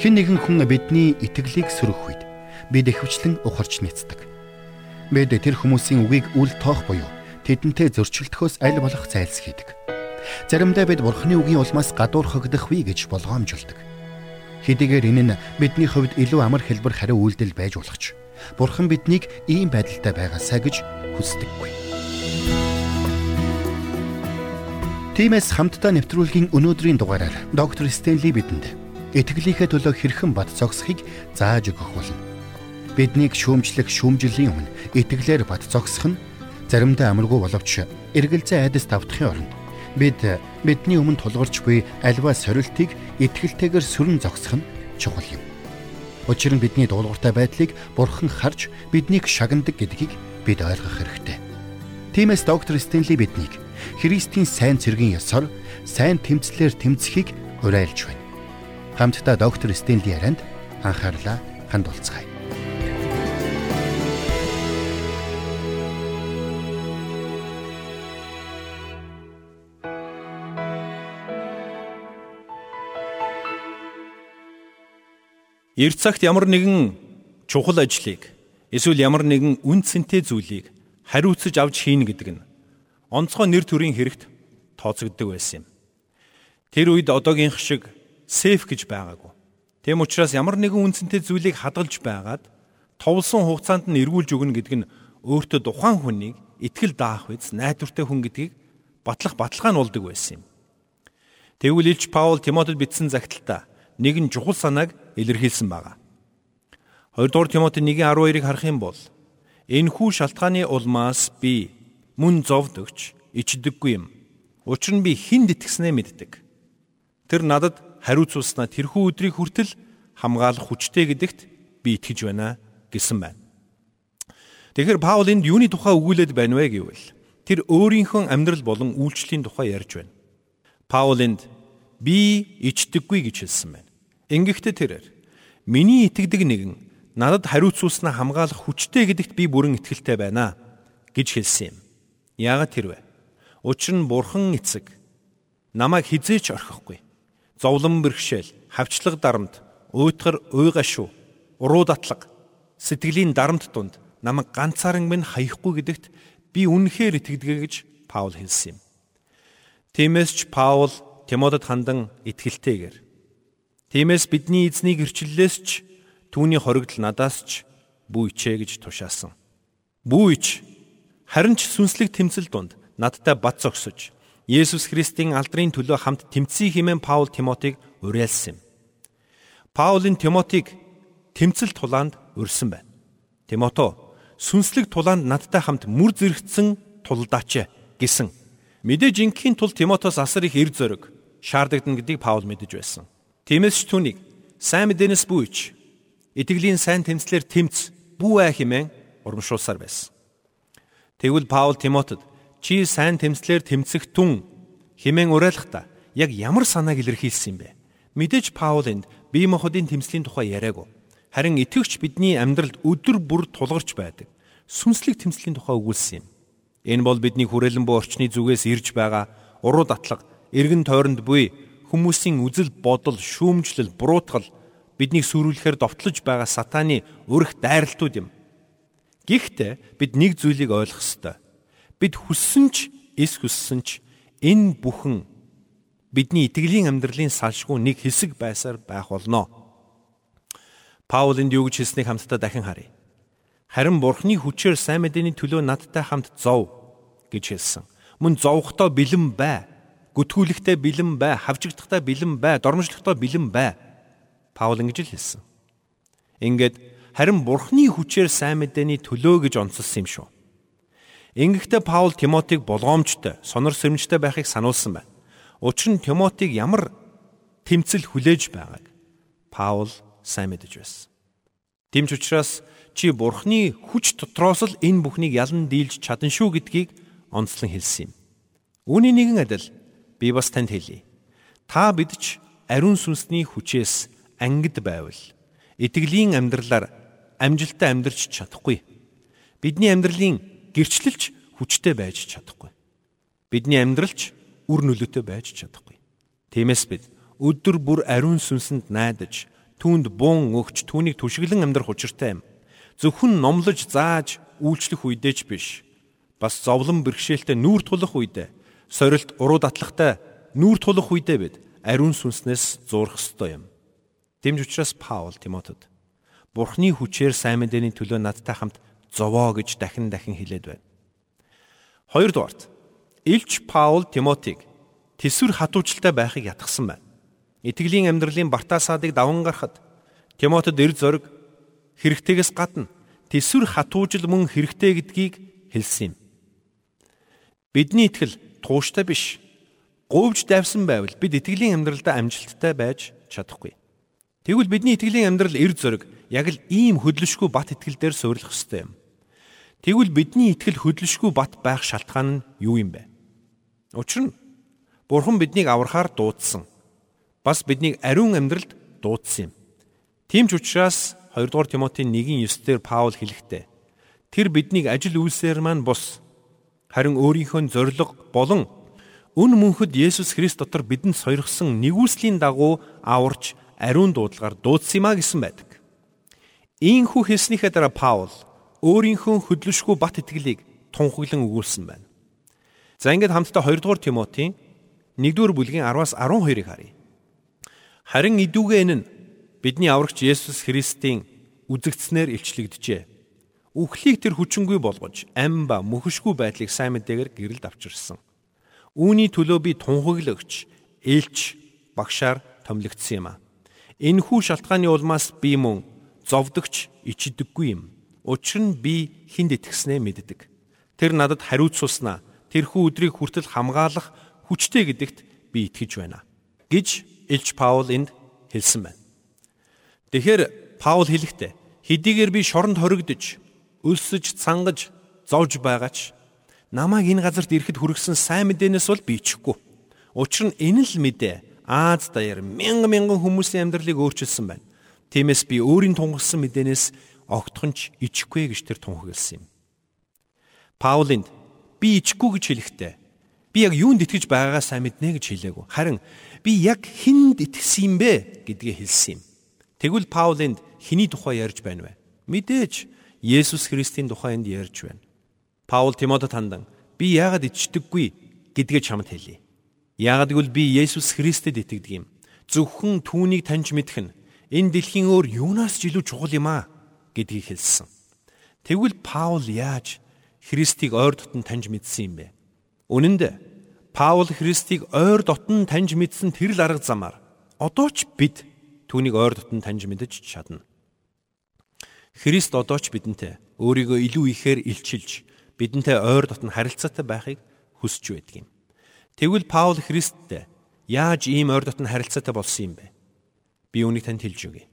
Хэн нэгэн хүн бидний итгэлийг сөрөх үед бид ихвчлэн ухарч нэцдэг. Бид тэр хүмүүсийн үгийг үл тоох буюу тэдэнтэй зөрчилдөхөөс аль болох зайлс хийдэг. Заримдаа бид Бурхны үгийн улмаас гадуурхагдах вэ гэж болгоомжулдаг. Хэдийгээр энэ нь бидний хувьд илүү амар хэлбэр хариу үйлдэл байж болох ч Бурхан биднийг ийм байдалтай байгаасаа гэж хүсдэггүй. Тиймээс хамтдаа нэвтрүүлгийн өнөөдрийн дугаараар доктор Стенли бидэнд итгэлийнхээ төлөө хэрхэн бат зогсохыг зааж өгөх болно. Биднийг шүүмжлэх шүүмжлэлийн өмнө итгэлээр бат зогсох нь заримдаа амаргүй боловч эргэлзээ айдас давтахын оронд бид бидний өмнө тулгарч буй альва сорилтыг итгэлтэйгээр сүрэн зогсох нь чухал юм. Учир нь бидний дуулууртай байдлыг бурхан харж биднийг шагнадаг гэдгийг бид ойлгох хэрэгтэй. Тиймээс доктор Стенли биднийг Христийн сайн цэргийн ёсоор сайн тэмцлэр тэмцэхийг уриалж байна. Хамтдаа доктор Стенли ярианд анхаарлаа хандуулцгаая. Эрт цагт ямар нэгэн чухал ажлыг эсвэл ямар нэгэн үн цэнтэй зүйлийг хариуцаж авч хийнэ гэдэг нь онцгой нэр төрийн хэрэгт тооцогддог байсан юм. Тэр үед одоогийнх шиг сейф гэж байгаагүй. Тэм учраас ямар нэгэн үн цэнтэй зүйлийг хадгалж байгаад товлсон хугацаанд нь эргүүлж өгнө гэдэг нь өөртөө тухайн хүнийг итгэл даах үз найдвартай хүн гэдгийг батлах баталгаа нь болдог байсан юм. Тэгвэл Илч Паул Тимотед бичсэн загталтаа нэгэн чухал санааг илэрхийлсэн байна. 2 дугаар Тимоти 1:12-ыг харах юм бол энэхүү шалтгааны улмаас би мөн зовдөгч ичдэггүй юм. Учир нь би хүнд итгэснээ мэддэг. Тэр надад хариуцуулснаа тэрхүү өдрийг хүртэл хамгаалах хүчтэй гэдэгт би итгэж байна гэсэн байна. Тэгэхээр Паул энд юуны тухай өгүүлээд байна вэ гэвэл тэр өөрийнхөө амьдрал болон үйлчлэлийн тухай ярьж байна. Паул энд би ичдэггүй гэж хэлсэн байна. Ингэхдээ тэрээр миний итгэдэг нэгэн надад хариуцуулснаа хамгаалах хүчтэй гэдэгт би бүрэн итгэлтэй байна гэж хэлсэн юм. Яагаад тэр вэ? Учир нь бурхан эцэг намайг хизээч орхихгүй. Зовлон бэрхшээл, хавчлаг дарамт, уйтгар уйгашуу, уруу датлаг, сэтгэлийн дарамт дунд намайг ганцааран минь хаяхгүй гэдэгт би үнэхээр итгэдэг гэж Паул хэлсэн юм. Тиймээс ч Паул Тимотед хандан итгэлтэйгээр Тиймээс бидний эзнийг ирчлэлээс ч түүний хоригдл надаас ч бүүйчээ гэж тушаасан. Бүүйч харин ч сүнслэг тэмцэл донд надтай бат зогсож Есүс Христийн алдрын төлөө хамт тэмцэе хэмээн Паул Тимотиг уриалсан юм. Паулын Тимотиг тэмцэл тулаанд өрсөн байна. Тимото сүнслэг тулаанд надтай хамт мүр зэрэгцсэн тулдаач гэсэн. Мэдээж ингийн тул Тимотоос асар их эр зөрөг шаардагдана гэдгийг Паул мэдэж байсан. Тиймээс ч түүнийг сайн мэдээнээс бүүж итгэлийн сайн тэмцлэр тэмц бүү ай хэмээн урамшуулсаар байсан. Тэгвэл Паул Тимотед чи сайн тэмцлэр тэмцэх түн хэмээн уриалахдаа яг ямар санааг илэрхийлсэн бэ? Мэдээж Паул энд бие махбодын тэмцлийн тухай яриаггүй. Харин итгэвч бидний амьдралд өдөр бүр тулгарч байдаг сүнслэг тэмцлийн тухай өгүүлсэн юм. Энэ бол бидний хүрээлэн буй орчны зүгээс ирж байгаа уруу датлаг, эргэн тойронд буй хүмүүсийн үзэл бодол, шүүмжлэл, буруутгал биднийг сүрүүлэхээр довтлож байгаа сатааны өрх дайралтууд юм. Гэхдээ бид нэг зүйлийг ойлгох ёстой. Бид хүссэн ч, эс хүссэн ч энэ бүхэн бидний итгэлийн амьдралын салшгүй нэг хэсэг байсаар байх болно. Паул энд юу гэж хэлснийг хамтдаа дахин харъя. Харин Бурхны хүчээр сайн мэдээний төлөө надтай хамт зов гэж хэлсэн. Мөн зовхдоо бэлэн бай гүтгүүлэхтэй бэлэн бай, хавжигдахтай бэлэн бай, дормжлохтой бэлэн бай. Паул ингэж л хэлсэн. Ингээд харин Бурхны хүчээр сайн мэдээний төлөө гэж онцлсан юм шүү. Ингэхдээ Паул Тимотиг болгоомжтой, сонор сэрэмжтэй байхыг сануулсан байна. Учир нь Тимотиг ямар тэмцэл хүлээж байгааг Паул сайн мэдэж байсан. Тэмч учраас чи Бурхны хүч дотроос л энэ бүхнийг ялан дийлж чадан шүү гэдгийг онцлон хэлсэн юм. Үүний нэгэн адил би бас танд хэлье. Та бид ч ариун сүнсний хүчээс ангид байвал итгэлийн амьдралаар амжилттай амьдарч чадахгүй. Бидний амьдралын гэрчлэлч хүчтэй байж чадахгүй. Бидний амьдралч үр нөлөөтэй байж чадахгүй. Тиймээс бид өдөр бүр ариун сүнсэнд найдаж Түүнд бун өгч түүнийг түшиглэн амьдрах учиртай юм. Зөвхөн номлож зааж үйлчлэх үедээ ч биш. Бас зовлон бэрхшээлтэй нүүр тулах үедээ, сорилт уруу датлахтай нүүр тулах үедээ бид ариун сүнснээс зурх ёстой юм. Дэмж учраас Паул Тимотед Бурхны хүчээр сайн мэдээний төлөө надтай хамт зовоо гэж дахин дахин хэлээд байна. Хоёрдугаарт Илч Паул Тимотиг тэсвэр хатуучльтай байхыг ятгсан байна. Итгэлийн амьдралын бартаасаадыг даван гарахад Тимотед эр зориг хэрэгтэйгээс гадна тэсвэр хатуужил мөн хэрэгтэй гэдгийг хэлсэн юм. Бидний итгэл тууштай биш. Говьж давсан байвал бид итгэлийн амьдралдаа амжилттай байж чадахгүй. Тэгвэл бидний итгэлийн амьдрал эр зориг яг л ийм хөдлөшгүй бат итгэл дээр суурилах ёстой юм. Тэгвэл бидний итгэл хөдлөшгүй бат байх шалтгаан нь юу юм бэ? Учир нь Бурхан биднийг аврахаар дуудсан бас биднийг ариун амьдралд дуудсан юм. Тийм ч учраас 2 дугаар Тимотийн 1:9 дээр Паул хэлэхдээ тэр биднийг ажил үйлсээр маань бус харин өөрийнхөө зориг болон үн мөнхөд Есүс Христ дотор бидэнд сойрхсон нэгүслийн дагуу аварч ариун дуудлагаар дуудсан юмаа гэсэн байдаг. Ийхүү хэлснийхээ дараа Паул өөрийнхөө хөдлөшгүй бат итгэлийг тунхаглан өгүүлсэн байна. За ингээд хамтдаа 2 дугаар Тимотийн 1-р бүлгийн 10-аас 12-ыг харъя. Харин идүүгээ энэ нь бидний аврагч Есүс Христийн үзэгдснээр илчлэгдэжээ. Үхлийг тэр хүчингүй болгож ам ба мөхөшгүй байдлыг сайн мэдээгээр гэрэлд авчирсан. Үүний төлөө би тунхаглагч, ээлч, багшаар томилогдсон юм а. Энэхүү шалтгааны улмаас би мөн зовдөгч ичдэггүй юм. Учир нь би хинд итгэснээ мэддэг. Тэр надад хариуцуулснаа тэрхүү өдрийг хүртэл хамгаалах хүчтэй гэдэгт би итгэж байна. гэж Илж Паул энд хэлсэн байна. Тэгэхээр Паул хэлэхдээ хэдийгээр би шоронд хоригдож, өлсөж, цангаж, зовж байгаач намайг энэ газарт ирэхэд хүргэсэн сайн мэдээнээс бол би ичихгүй. Учир нь энэ л мэдээ Аз даяар мянган мянган хүмүүсийн амьдралыг өөрчилсөн байна. Тиймээс би өөрийн тунгалсан мэдээнээс огтхонч ичихгүй гэж тэр тунхагласан юм. Паулинд би ичихгүй гэж хэлэхдээ би яг юунд итгэж байгаагаа сайн мэднэ гэж хэлээгүү. Харин би яг хүнд итгэсэн юм бэ гэдгээ хэлсэн юм. Тэгвэл Паулинд хиний тухай ярьж байна вэ? Мэдээж Есүс Христийн тухай энд ярьж байна. Паул Тимотед хандан би яагаад ичдэггүй гэдгээ чамд хэлье. Яагаад гэвэл би Есүс Христэд итгэдэг юм. Зөвхөн түүнийг таньж мэдэх нь энэ дэлхийн өөр юунаас ч илүү чухал юм аа гэдгийг хэлсэн. Тэгвэл Паул яаж Христийг ойр дотн таньж мэдсэн юм бэ? Үнэн дээр Паул Христийг ойр дотн таньж мэдсэн тэр л арга замаар одоо ч бид түүнийг ойр дотн таньж мэдэж чадна. Христ одоо ч бидэнтэй өөрийгөө илүү ихээр илчилж бидэнтэй ойр дотн харилцаатай байхыг хүсэж байдаг юм. Тэгвэл Паул Христтэй яаж ийм ойр дотн харилцаатай болсон юм бэ? Би үүнийг танд хэлж өгье.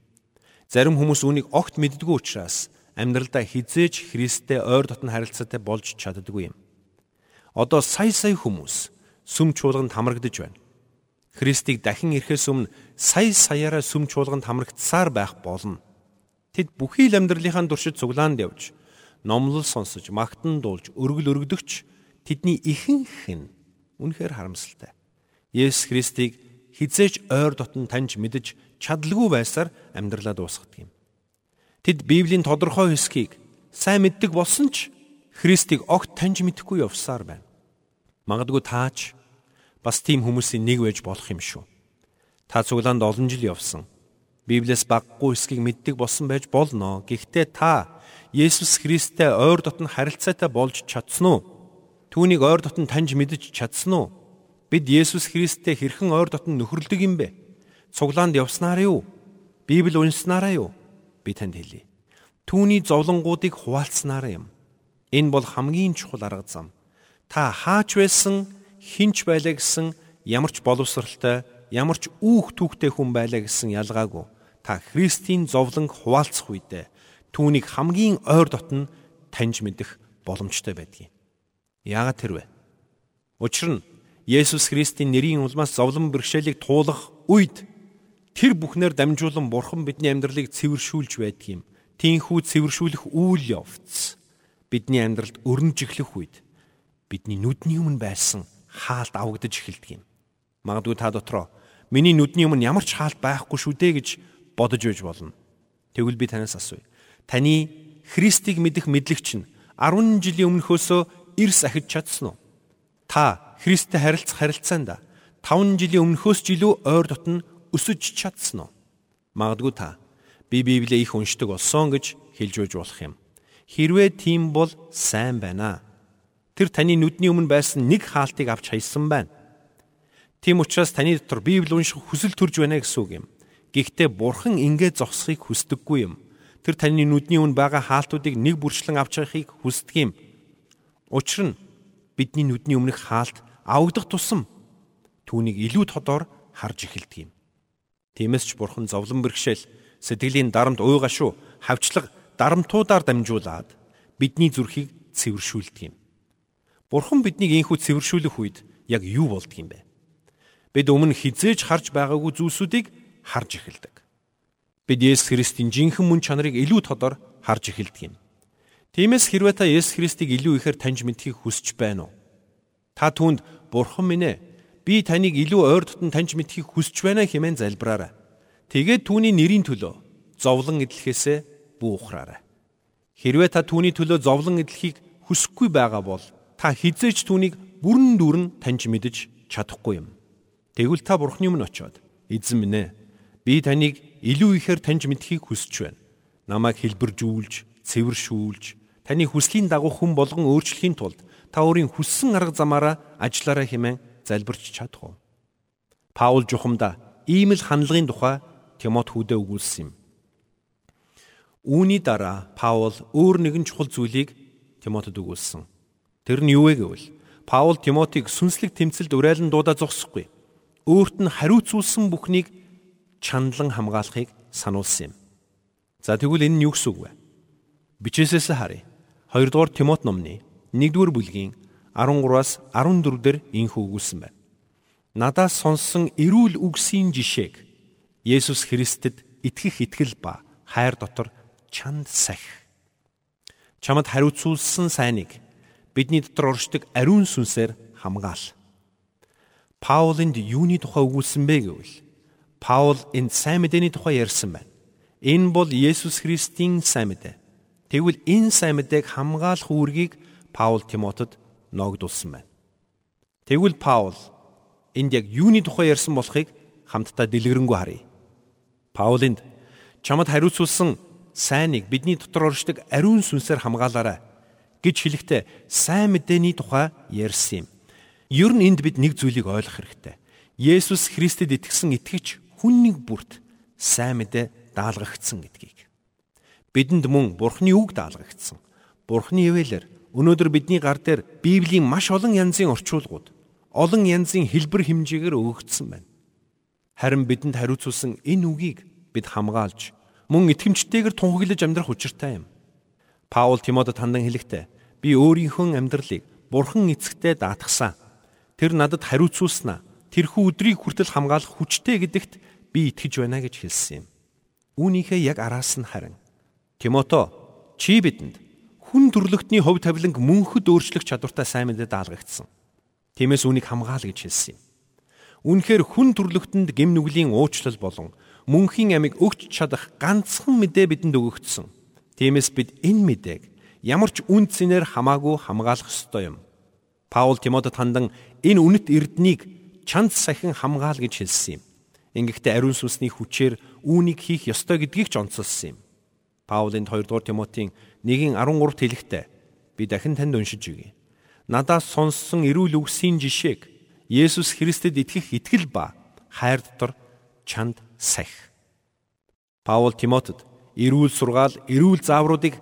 Зарим хүмүүс үүнийг огт мэддэггүй учраас амьдралдаа хизээж Христтэй ойр дотн харилцаатай болж чаддаггүй юм. Одоо сая сая хүмүүс сүм чуулганд хамрагдаж байна. Христийг дахин ирэхээс өмнө сая саяараа сүм чуулганд хамрагдсаар байх болно. Тэд бүхий л амьдралынхаа туршид цуглаанд явж, номлол сонсож, магтан дуулж, өргөл өргөдөгч тэдний ихэнх нь үнэхээр харамсалтай. Есүс Христийг хизээж ойр дотн таньж мэдэж чадлагүй байсаар амьдралаа дуусгадаг юм. Тэд Библийн тодорхой хэсгийг сайн мэддэг болсон ч Христийг огт таньж мэдэхгүй явсаар байна. Магадгүй таач бас тийм хүмүүсийн нэг байж болох юм шүү. Та цуглаанд олон жил явсан. Библиэс баггүй эсхийг мэддэг болсон байж болно. Гэхдээ та Есүс Христтэй ойр дотн харилцаатай болж чадсан уу? Түүнийг ойр дотн таньж мэдэж чадсан уу? Бид Есүс Христтэй хэрхэн ойр дотн нөхөрлөдөг юм бэ? Цуглаанд явснараа юу? Библи уншснараа юу? Би танд хэлье. Түүний зовлонгуудыг хуваалцснараа юм. Энэ бол хамгийн чухал арга зам. Та хаач байсан хинч байлаа гэсэн ямар ч боловсралтай, ямар ч үүх түүхтэй хүн байлаа гэсэн ялгаагүй. Та Христийн зовлон хуваалцах үедээ түүнийг хамгийн ойр дотн таньж мэдэх боломжтой байдгийг. Яагаад тэр вэ? Учир нь Есүс Христийн нэрийн улмаас зовлон бэрхшээлийг туулах үед тэр бүхнээр дамжуулан Бурхан бидний амьдралыг цэвэршүүлж байдаг юм. Тинхүү цэвэршүүлэх үйл явц бидний амьдралд өрнөжиглэх үед бидний нүдний өмнө байсан хаалт авагдаж эхэлдэг юм. Магадгүй та дотроо миний нүдний өмнө ямар ч хаалт байхгүй шүү дээ гэж бодож байж болно. Тэгвэл би танаас асууя. Таны Христийг мэдэх мэдлэгч нь 10 жилийн өмнөхөөсөө эрс ахиж чадсан уу? Та Христтэй харилцах харилцаанд 5 жилийн өмнөхөөс ч илүү ойр дотн өсөж чадсан уу? Магадгүй та би Библийг их уншдаг болсон гэж хэлж өгж болох юм. Хэрвээ тийм бол сайн байна. Тэр таны нүдний өмнө байсан нэг хаалтыг авч хайсан байна. Тийм учраас таны дотор Библи унших хүсэл төрж байна гэсэн үг юм. Гэхдээ Бурхан ингэ зогсохыг хүсдэггүй юм. Тэр таны нүдний өмнө байгаа хаалтуудыг нэг бүрчлэн авч явахыг хүсдэг юм. Учир нь бидний нүдний өмнөх хаалт авагдах тусам түүнийг илүү тодор харж эхэлдэг юм. Тиймээс ч Бурхан зовлон бэрхшээл сэтгэлийн дарамт уйгашуу хавчлаг дарамтуудаар дамжуулаад бидний зүрхийг цэвэршүүлдэг юм. Бурхан биднийг ийхүү цэвэршүүлэх үед яг юу болдг юм бэ? Бид өмнө хизээж харж байгаагүй зүйлсүүдийг харж эхэлдэг. Бид Есүс Христийн жинхэнэ мөн чанарыг илүү тодор харж эхэлдэг юм. Тиймээс хэрвээ та Есүс Христийг илүү ихээр таньж мэдхийг хүсэж байна уу? Та түүнд Бурхан минь ээ би таныг илүү ойр дотн таньж мэдхийг хүсэж байна хэмээн залбираарай. Тэгээд түүний нэрийн төлөө зовлон эдлэхээсээ бүү ухраарай. Хэрвээ та түүний төлөө зовлон эдлэхийг хүсэхгүй байгаа бол та хизээч түүнийг бүрэн дүүрэн таньж мэдэж чадахгүй юм. Тэгвэл та Бурхны өмнө очиод эзэн минь ээ би таныг илүү ихээр таньж мэдхийг хүсэж байна. Намайг хэлбэржүүлж, цэвэршүүлж, таны хүслийн дагуу хүн болгон өөрчлөхийн тулд та өөрийн хүссэн арга замаараа ажиллаарай хэмээн залбирч чадах уу? Паул жухамда ийм л хандлагын тухай Тимот хүүдээ өгүүлсэн юм. Үүний дараа Паул өөр нэгэн чухал зүйлийг Тимотед өгүүлсэн. Тэр нь юу вэ гэвэл Паул Тимотиг сүнслэг тэмцэлд урайлан дуудаа зогсохгүй. Өөрт нь хариуцуулсан бүхнийг чандлан хамгаалахыг сануулсан юм. За тэгвэл энэ нь юу гэсэн үг вэ? Бичээсээс харъя. 2 дугаар Тимот номны 1-р бүлгийн 13-аас 14 дээр инхүү өгүүлсэн байна. Надаас сонссон эрүүл үгсийн жишээг Есүс Христэд итгэх итгэл ба хайр дотор чанд сах. Чамд хариуцуулсан сайныг бидний дотор оршдог ариун сүнсээр хамгаал. Паулынд юуны тухай өгүүлсэн бэ гэвэл Паул энэ сайн мэдээний тухай ярьсан байна. Энэ бол Есүс Христийн сайн мэдээ. Тэгвэл энэ сайн мэдээг хамгаалах үүргийг Паул Тимотед ногдуулсан байна. Тэгвэл Паул энд яг юуны тухай ярьсан болохыг хамтдаа дэлгэрэнгүй харъя. Паулынд чамд хариуцуулсан сайныг бидний дотор оршдог ариун сүнсээр хамгаалаарай гэж хэлэхдээ сайн мэдээний тухай ярьсан юм. Ер нь энд бид нэг зүйлийг ойлгох хэрэгтэй. Есүс Христэд итгэсэн итгэж хүн нэг бүрт сайн мэдээ даалгагдсан гэдгийг. Бидэнд мөн Бурхны үг даалгагдсан. Бурхны ивэлэр өнөөдөр бидний гар дээр Библийн маш олон янзын орчуулгууд, олон янзын хэлбэр хэмжээгээр өгөгдсөн байна. Харин бидэнд хариуцуулсан энэ үгийг бид хамгаалж мөн итгэмжтэйгээр тунхаглаж амьдрах учиртай юм. Паул Тимотед хандан хэлэхдээ би өөрийнхөө амьдралыг Бурхан эцэгтэй даатгсан. Тэр надад хариуцуулснаа тэрхүү өдрийг хүртэл хамгаалах хүчтэй гэдэгт би итгэж байна гэж хэлсэн юм. Үүнийхээ яг араас нь харин Тимото чи бидэнд хүн төрлөختний хувь тавиланг мөнхөд өөрчлөх чадвартай сайн мэдээд даалгагдсан. Тиймээс үүнийг хамгаал гэж хэлсэн юм. Үнэхээр хүн төрлөختөнд гим нүглийн уучлал болон мөнхийн амийг өгч чадах ганцхан мэдээ бидэнд өгөгдсөн. Тиймээс бид энэ мэдээг ямар ч үн цэнээр хамаагүй хамгаалах ёстой юм. Паул Тимотед хандан энэ үнэт эрднийг чанд сахин хамгаал гэж хэлсэн юм. Ингээдтэй ариун сүнсний хүчээр үүнийг хийх ёстой гэдгийг ч онцолсон юм. Паул энд 2 дугаар Тимотийн 1-ийн 13-т хэлэхдээ би дахин танд уншиж өгье. Надаас сонссон эрүүл үгсийн жишээг Есүс Христэд итгэх итгэл ба хайр дотор чанд сах. Паул Тимотед эрүүл сургаал, эрүүл заавруудыг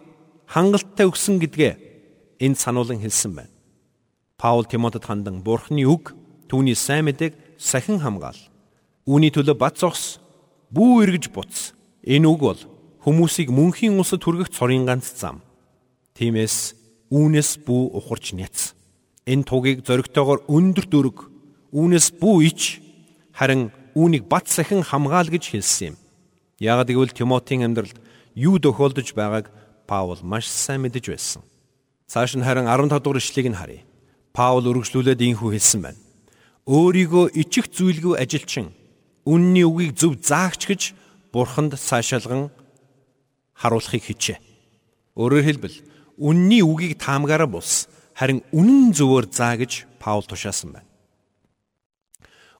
хангалттай өгсөн гэдгээ энд сануулan хэлсэн байна. Паул Тимотед хандан Бурхны үг түүний сайн мэдээг сахин хамгаал. Үүний төлөө бат зогс, бүү эргэж буц. Энэ үг бол хүмүүсийг мөнхийн усад хүргэх цорын ганц зам. Тиймээс үүнээс бүү ухарч няц. Энэ тугийг зоригтойгоор өндөр дөрөг, үүнээс бүү ич харин үүнийг бат сахин хамгаал гэж хэлсэн юм. Яг гэвэл Тимотийн амьдралд юу тохиолдож байгааг Паул маш сайн мэдэж байсан. Цааш нь харин 15 дугаар ишлэгийг нь харъя. Паул үргэлжлүүлээд ийхүү хэлсэн байна. Өөрийгөө ичих зүйлгүй ажилчин үнний үгийг зөв заагч гэж бурханд цаашаалган харуулахыг хичээ. Өөрөөр хэлбэл үнний үгийг таамгаараа бус харин үнэн зөвөөр заа гэж Паул тушаасан байна.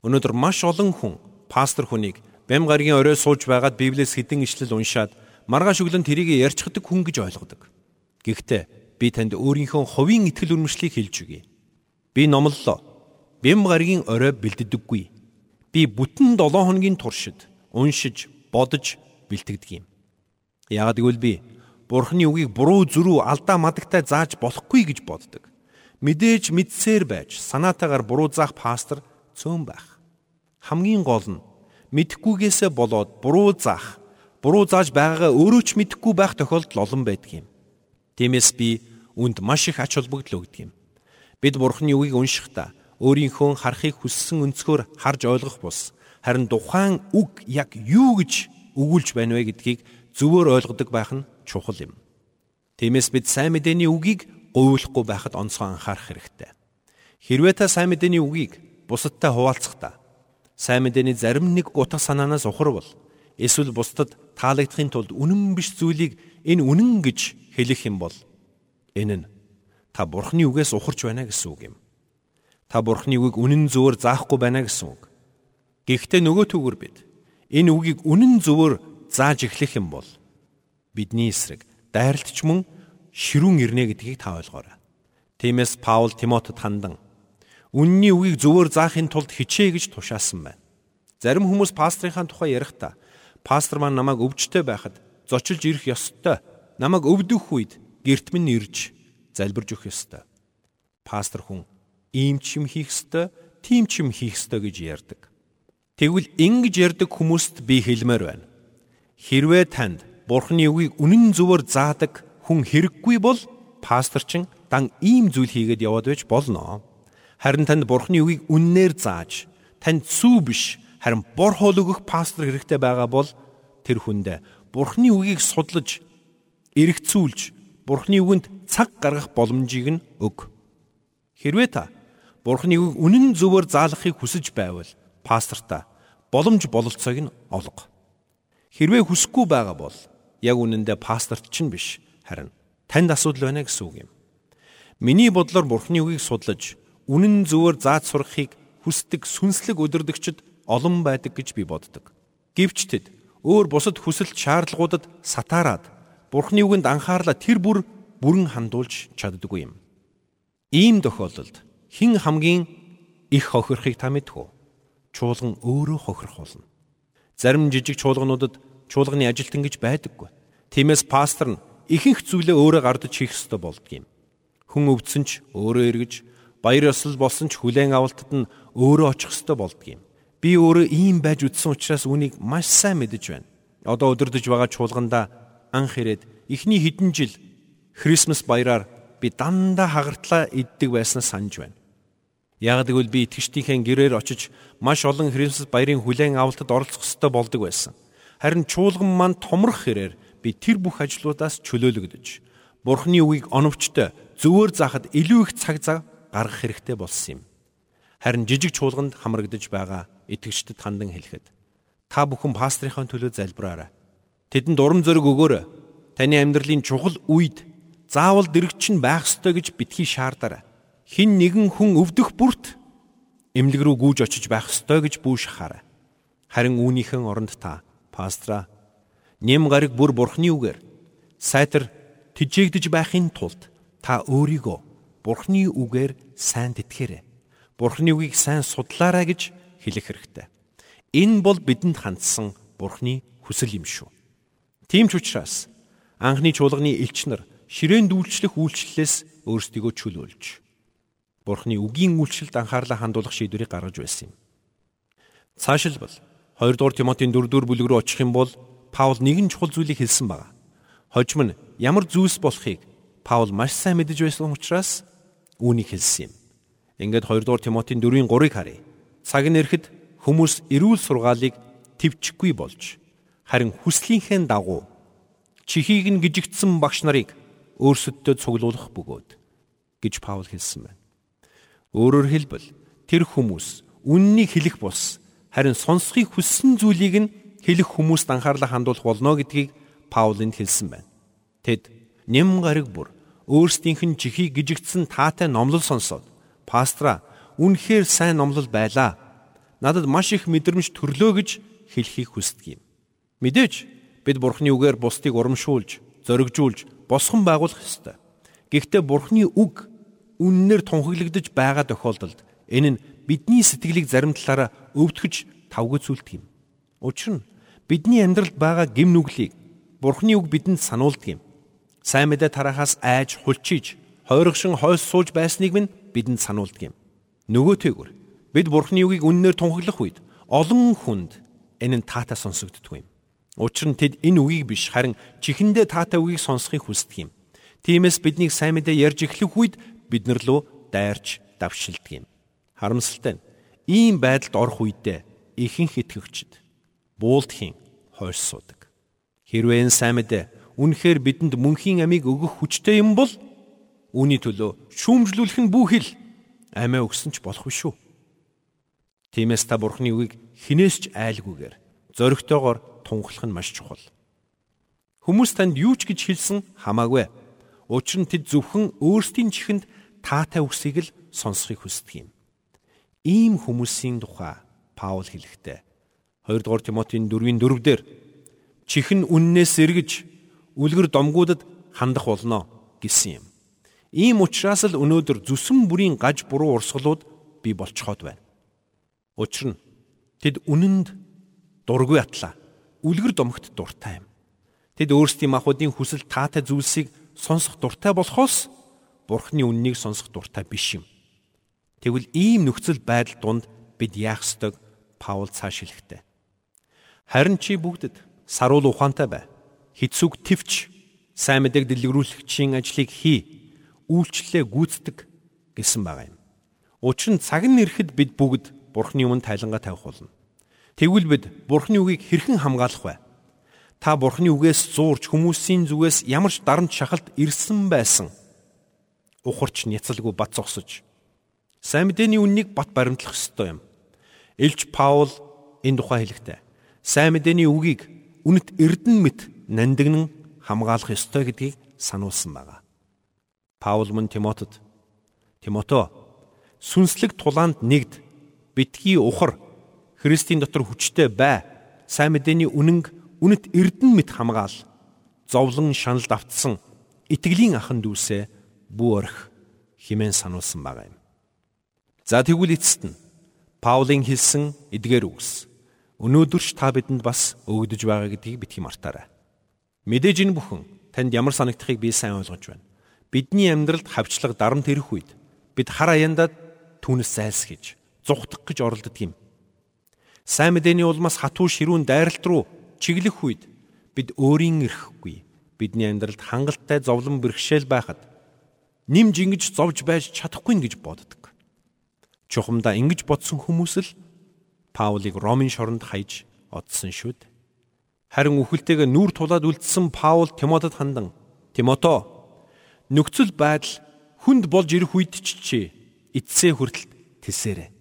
Өнөөдөр маш олон хүн пастор хүнийг бэм гаргийн орой сууж байгаад Библиэс хэдэн ишлэл уншаад маргааш өглөө тэрийг ярьчихдаг хүн гэж ойлгодог. Гэхдээ би танд өөрийнхөө хувийн итгэл үнэмшлийг хэлж өгье. Би номлолоо. Бэм гаргийн орой бэлддэггүй. Би бүтэн 7 хоногийн туршид уншиж, бодож бэлтгэдэг юм. Яагад гэвэл би Бурхны үгийг буруу зүрүү алдаа мадагтай зааж болохгүй гэж боддог. Мэдээж мэдсээр байж санаатаагаар буруу заах пастор цөөн байх. Хамгийн гол нь мэдхгүйгээсээ болоод буруу заах, буруу зааж байгаагаа өөрөө ч мэдэхгүй байх тохиолдол олон байдаг юм. Тиймээс би үнд маш их ач холбогдол өгдөг юм. Бид Бурхны үгийг уншихдаа өөрийнхөө харахыг хүссэн өнцгөр харж ойлгох бус харин тухайн үг яг юу гэж өгүүлж байна вэ гэдгийг зөвөр ойлгодог байх нь чухал юм. Тиймээс бид сайн мэдээний үгийг говьлохгүй байхад онцгой анхаарах хэрэгтэй. Хэрвээ та сайн мэдээний үгийг бусадтай хуваалцахдаа сайн мэдээний зарим нэг утга санаанаас ухарвал эсвэл бусдад таалагдахын тулд үнэн биш зүйлийг энэ үнэн гэж хэлэх юм бол энэ нь та бурхны үгээс ухарч байна гэсэн үг юм. Та бурхны үгийг үнэн зөвөр заахгүй байна гэсэн үг. Гэхдээ нөгөө төгөр бид энэ үгийг үнэн зөвөр зааж эхлэх юм бол бидний эсрэг дайралтч мөн ширүүн ирнэ гэдгийг та ойлгоорой. Тиймээс Паул Тимотед хандан үнний үгийг зөвөр заахын тулд хичээ гэж тушаасан байна. Зарим хүмүүс пастрынхаа тухай ярихдаа пастор маань намайг өвчтөй байхад зочилж ирэх ёстой. Намайг өвдөх үед герт минь ирж залбирж өгөх ёстой. Пастор хүн ийм ч юм хийх ёстой, тийм ч юм хийх ёстой гэж ярьдаг. Тэгвэл ингэж ярьдаг хүмүүст би хэлмээр байна. Хэрвээ танд Бурхны үгийг үнэн зөвөр заадаг хүн хэрэггүй бол пастор чин дан ийм зүйл хийгээд яваад байж болно. Харин танд Бурхны үгийг үннээр зааж, танд сүү биш, харин бор хоол өгөх пастор хэрэгтэй байгаа бол тэр хүндээ Бурхны үгийг судлаж, эргцүүлж, Бурхны үгэнд цаг гаргах боломжийг нь өг. Хэрвээ та Бурхны үгийг үнэн зөвөр заалахыг хүсэж байвал пастортаа боломж бололцоог нь олго. Хэрвээ хүсэхгүй байгаа бол яг үнэндээ пасторт чинь биш харин танд асуудал байна гэсэн үг юм. Миний бодлоор Бурхны үгийг судлаж үнэн зөвөр зааж сурахыг хүсдэг сүнслэг өдөрдөгчд олон байдаг гэж би боддог. Гэвч тэд өөр бусад хүсэл шаардлагуудад сатаарад Бурхны үгэнд анхаарлаа тэр бүр бүрэн хандуулж чаддаггүй юм. Ийм тохиолдолд хэн хамгийн их хохирохыг та мэдэх үү? Чуулган өөрөө хохирох болно. Зарим жижиг чуулгануудад чуулганы ажилтан гэж байдаггүй. Тиймээс пастор нь ихэнх зүйлээ өөрөө гардаж хийх ёстой болдгийм. Хүн өвдсөн ч өөрөө эргэж, баяр ёслол болсон ч хүлээн авалтад нь өөрөө очих ёстой болдгийм. Би өөрөө ийм байж үтсэн учраас үнийг маш сайн мэдэж байна. Одоо өдөрдөж байгаа чуулгандаа анх ирээд эхний хэдэн жил Крисмас баяраар би дандаа хагартлаа иддэг байснаа санаж байна. Яг гэвэл би итгэжтийнхээ гэрээр очиж маш олон Крисмас баярын хүлээн авалтад оролцох ёстой болдог байсан. Харин чуулган маань томрох хэрээр би тэр бүх ажлуудаас чөлөөлөгдөж Бурхны үгийг оновчтой зөвөр заахад илүү их цаг зав гаргах хэрэгтэй болсон юм. Харин жижиг чуулганд хамрагдаж байгаа итгэгчдэд хандан хэлэхэд та бүхэн пастрийнхаа төлөө залбираарай. Тэдэнд урам зориг өгөөрэй. Таны амьдралын чухал үед заавал дэрэгч нь байх ёстой гэж битгий шаардаарай. Хин нэгэн хүн өвдөх бүрт эмнэлэг рүү гүйж очиж байх ёстой гэж бүү шахаарай. Харин үүнийхэн оронд та пастра Нэм гариг бүр бурхны үгээр сайтар тижээгдэж байхын тулд та өөрийгөө бурхны үгээр сайн тэтгэхээрэй. Бурхны үгийг сайн судлаарай гэж хэлэх хэрэгтэй. Энэ бол бидэнд хандсан бурхны хүсэл юм шүү. Тийм ч учраас анхны чуулганы элч нар ширээн дүүлчлэх үйлчлэлээс өөрсдийгөө чөлөөлж Бурхны үгийн үйлчлэлд анхаарлаа хандуулах шийдвэрийг гаргаж байсан юм. Цаашилбал 2 дугаар Тимотийн 4 дугаар бүлэг рүү очих юм бол Паул нэгэн чухал зүйлийг хэлсэн байна. Хожим нь ямар зүйлс болохыг Паул маш сайн мэдэж байсан учраас үүнийг хэлсэн юм. Ингээд 2 дугаар Тимотийн 4-ийн 3-ыг харъя. Цаг нь ирэхэд хүмүүс эрүүл сургаалыг твчихгүй болж харин хүслийнхээ дагуу чихийг нь гжигдсэн багш нарыг өөрсөддөө цуглуулах бөгөөд гэж Паул хэлсэн байна. Өөрөөр хэлбэл тэр хүмүүс үннийг хэлэх бус харин сонсхийг хүссэн зүйлийг нь хэлэх хүмүүст анхаарлаа хандуулах болно гэдгийг Паулынд хэлсэн байна. Тэд нэм гариг бүр өөрсдийнх нь чихийг гжигдсэн таатай номлол сонсоод пастра үнэхээр сайн номлол байлаа. Надад маш их мэдрэмж төрлөө гэж хэлхийг хүсдэг юм. Мэдээж бид Бурхны үгээр бусдыг урамшуулж, зоригжуулж, босгон байгуулах ёстой. Гэхдээ Бурхны үг үннээр тунхаглагдж байгаа тохиолдолд энэ нь бидний сэтгэлийг зарим талаараа өвдгөж тавгцүүлдэг юм. Учир нь бидний амьдралд байгаа гим нүглийг Бурхны үг бидэнд сануулдаг юм. Сайн мэдээ тарахаас айж хулчиж, хойрогшин хойс сууж байсныг минь бидэнд сануулдаг юм. Нөгөөтэйгүр бид Бурхны үгийг үннээр тунхаглах үед олон хүнд энэ нь таатай сонсогддог юм. Учир нь тэд энэ үгийг биш харин чихэндээ таатай үгийг сонсхийг хүсдэг юм. Тиймээс биднийг сайн мэдээ ярьж эхлэх үед биднэр лөө дайрч давшилдаг юм. Харамсалтай нь ийм байдалд орох үедээ ихэнх итгэгчид буулдхийн хойш суудаг. Хэрвээ энэ сайн мэдээ үнэхээр бидэнд мөнхийн амийг өгөх хүчтэй юм бол үүний төлөө шүүмжлүүлэх нь бүхэл амиа өгсөн ч болох биш шүү. Тиймээс та Бурхны үгийг хинээс ч айлгүйгээр зоригтойгоор тунхлах нь маш чухал. Хүмүүс танд юу ч гэж хэлсэн хамаагүй. Учир нь тэд зөвхөн өөрсдийн чихэнд таатай үгсийг л сонсхийг хүсдэг юм. Ийм хүмүүсийн тухай Паул хэлэхдээ 2 дугаар Тимотийн 4-ийн 4 дээр чихэн үннээс эргэж үлгэр домгуудад хандах болно гэсэн юм. Ийм учраас л өнөөдөр зүсэн бүрийн гаж буруу урсгалууд бий болцоход байна. Учир нь тэд үнэнд дургүй атлаа. Үлгэр домогт дуртай юм. Тэд өөрсдийн махуудын хүсэл таатай зүйлсийг сонсох дуртай болохоос Бурхны үннийг сонсох дуртай биш юм. Тэгвэл ийм нөхцөл байдал донд бид яах ёстойг Паул цааш хэлэхтэй. Харин чи бүгдэд саруул ухаантай бай. Хитсүг твч сайн мэдээг дэлгэрүүлэгчийн ажлыг хий үйлчлэлээ гүйцэтгэг гэсэн байгаа юм. Учир нь цаг нь ирэхэд бид бүгд Бурхны өмнө тайлангаа тавих болно. Тэгвэл бид Бурхны үгийг хэрхэн хамгаалах вэ? Та Бурхны үгээс зуурч хүмүүсийн зүгээс ямар ч дарамт шахалт ирсэн байсан. Ухарч няцалгүй бат зогсож сайн мэдээний үннийг бат баримтлах ёстой юм. Илж Паул энэ тухай хэлэхдээ сайн мэдээний үгийг үнэт эрдэн мэт нандинан хамгаалах ёстой гэдгийг сануулсан байна. Паул мөн Тимотед Тимото сүнслэг тулаанд нэгд битгий ухар Христийн дотор хүчтэй бай. Сайн мэдээний үнэнг үнэт эрдэн мэт хамгаал. Зовлон шаналд автсан итгэлийн ахан дүүсээ бүү орх химэн сануулсан байгаа юм. За тэгвэл эцэст нь Паулийн хэлсэн эдгээр үгс өнөөдөрч та бидэнд бас өгдөж байгаа гэдгийг битгий мартаарай. Мэдээж энэ бүхэн танд ямар санагдахыг би сайн ойлгож байна. Бидний амьдралд хавчлага дарамт ирэх үед бид хар аяндаа түүнээс зайлсхийж, зүхтах гэж оролддог юм. Сайн мэдээний улмаас хатуу ширүүн дайралт руу чиглэх үед бид өөрийн эрхгүй бидний амьдралд хангалттай зовлон бэрхшээл байхад нэмж ингэж зовж байж чадахгүй гэж боддог. Чухамдаа ингэж бодсон хүмүүс л Паулийг Ромын шоронд хаяж одсон шүү дээ. Харин үхэлтэйгээ нүүр тулаад үлдсэн Паул Тимотед хандан Тимото нөхцөл байдал хүнд болж ирэх үед ч эцсээ хүртэл тэлсээрэ.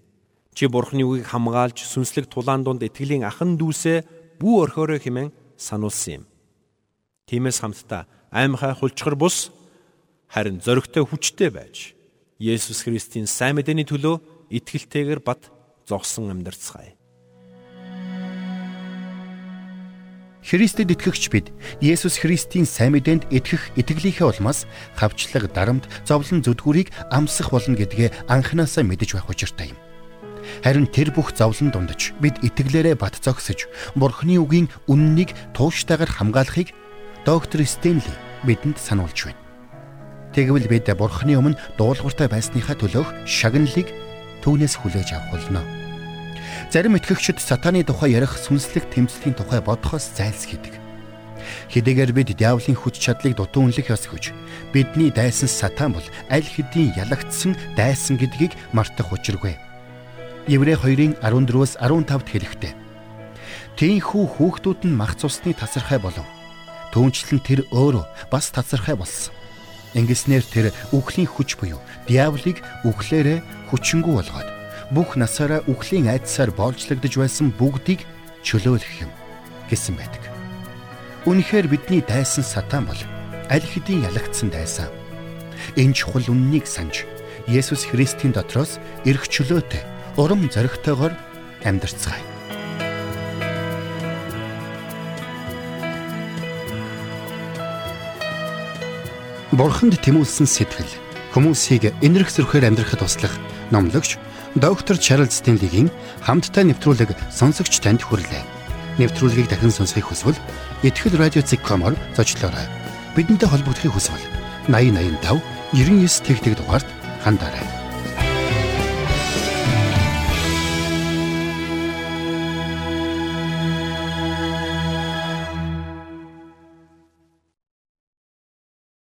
Чи бурхны үгийг хамгаалж сүнслэг тулаан донд итгэлийн ахан дүүсээ бүү орхиорой хэмээн сануулсан юм. Тиймээс хамтдаа аймхай хулчгар бус харин зоригтой хүчтэй байж Есүс Христийн сайн мэдээний төлөө итгэлтэйгээр бат зогсон амьдарцгаая. Христэд итгэгч бид Есүс Христийн сайн мэдээнд итгэх итгэлийнхээ улмаас хавчлаг, дарамт, зовлон зүдгүүрийг амсах болно гэдгээ анханасаа мэдэж байх учиртай юм. Харин тэр бүх зовлон дундаж бид итгэлээрээ бат зогсож, Бурхны үгийн үннийг тууштайгаар хамгаалахыг доктор Стенли бидэнд сануулж байна. Тэгвэл бид Бурхны өмнө дуулууртай байсныхаа төлөөх шагналыг түүнээс хүлээж авах болно. Зарим итгэгчид сатааны тухай ярих сүнслэг тэмцлийн тухай бодохоос зайлсхийдэг. Хэдийгээр бид диаволын хүч чадлыг дутуу үнэлэх ёс хүч бидний дайсан сатан бол аль хэдийн ялагдсан дайсан гэдгийг мартах учиргүй. Еврей 2-ын 14-өөс 15-д хэлэхдээ Тинхүү хүүхдүүд нь мах цусны тасархай болов. Түүнчлэн тэр өөрөө бас тасархай болсон. Ингэснээр тэр үхлийн хүч буюу диаволыг үхлээрээ хүчингү болгоод бүх насаараа үхлийн айдсаар боолжлогдож байсан бүгдийг чөлөөлөх юм. гэсэн байдаг. Үнэхээр бидний дайсан сатан бол аль хэдийн ялагдсан дайсан. Энэ чухал үннийг санаж Есүс Христийн дотроос эрх чөлөөтэй урам зоригтойгоор амьдарцгаая. Бурханд тэмүүлсэн сэтгэл хүмүүсийг энэрх зөрхөөр амьдрахад туслах номлогч доктор Чарлз Стенлигийн хамттай нэвтрүүлэг сонсогч танд хүрлээ. Нэвтрүүлгийг дахин сонсохыг хүсвэл ихтгэл радиоцик.com-оор зочлоорой. Бидэнтэй холбогдохыг хүсвэл 8085 99 тэгтэг дугаард хандаарай.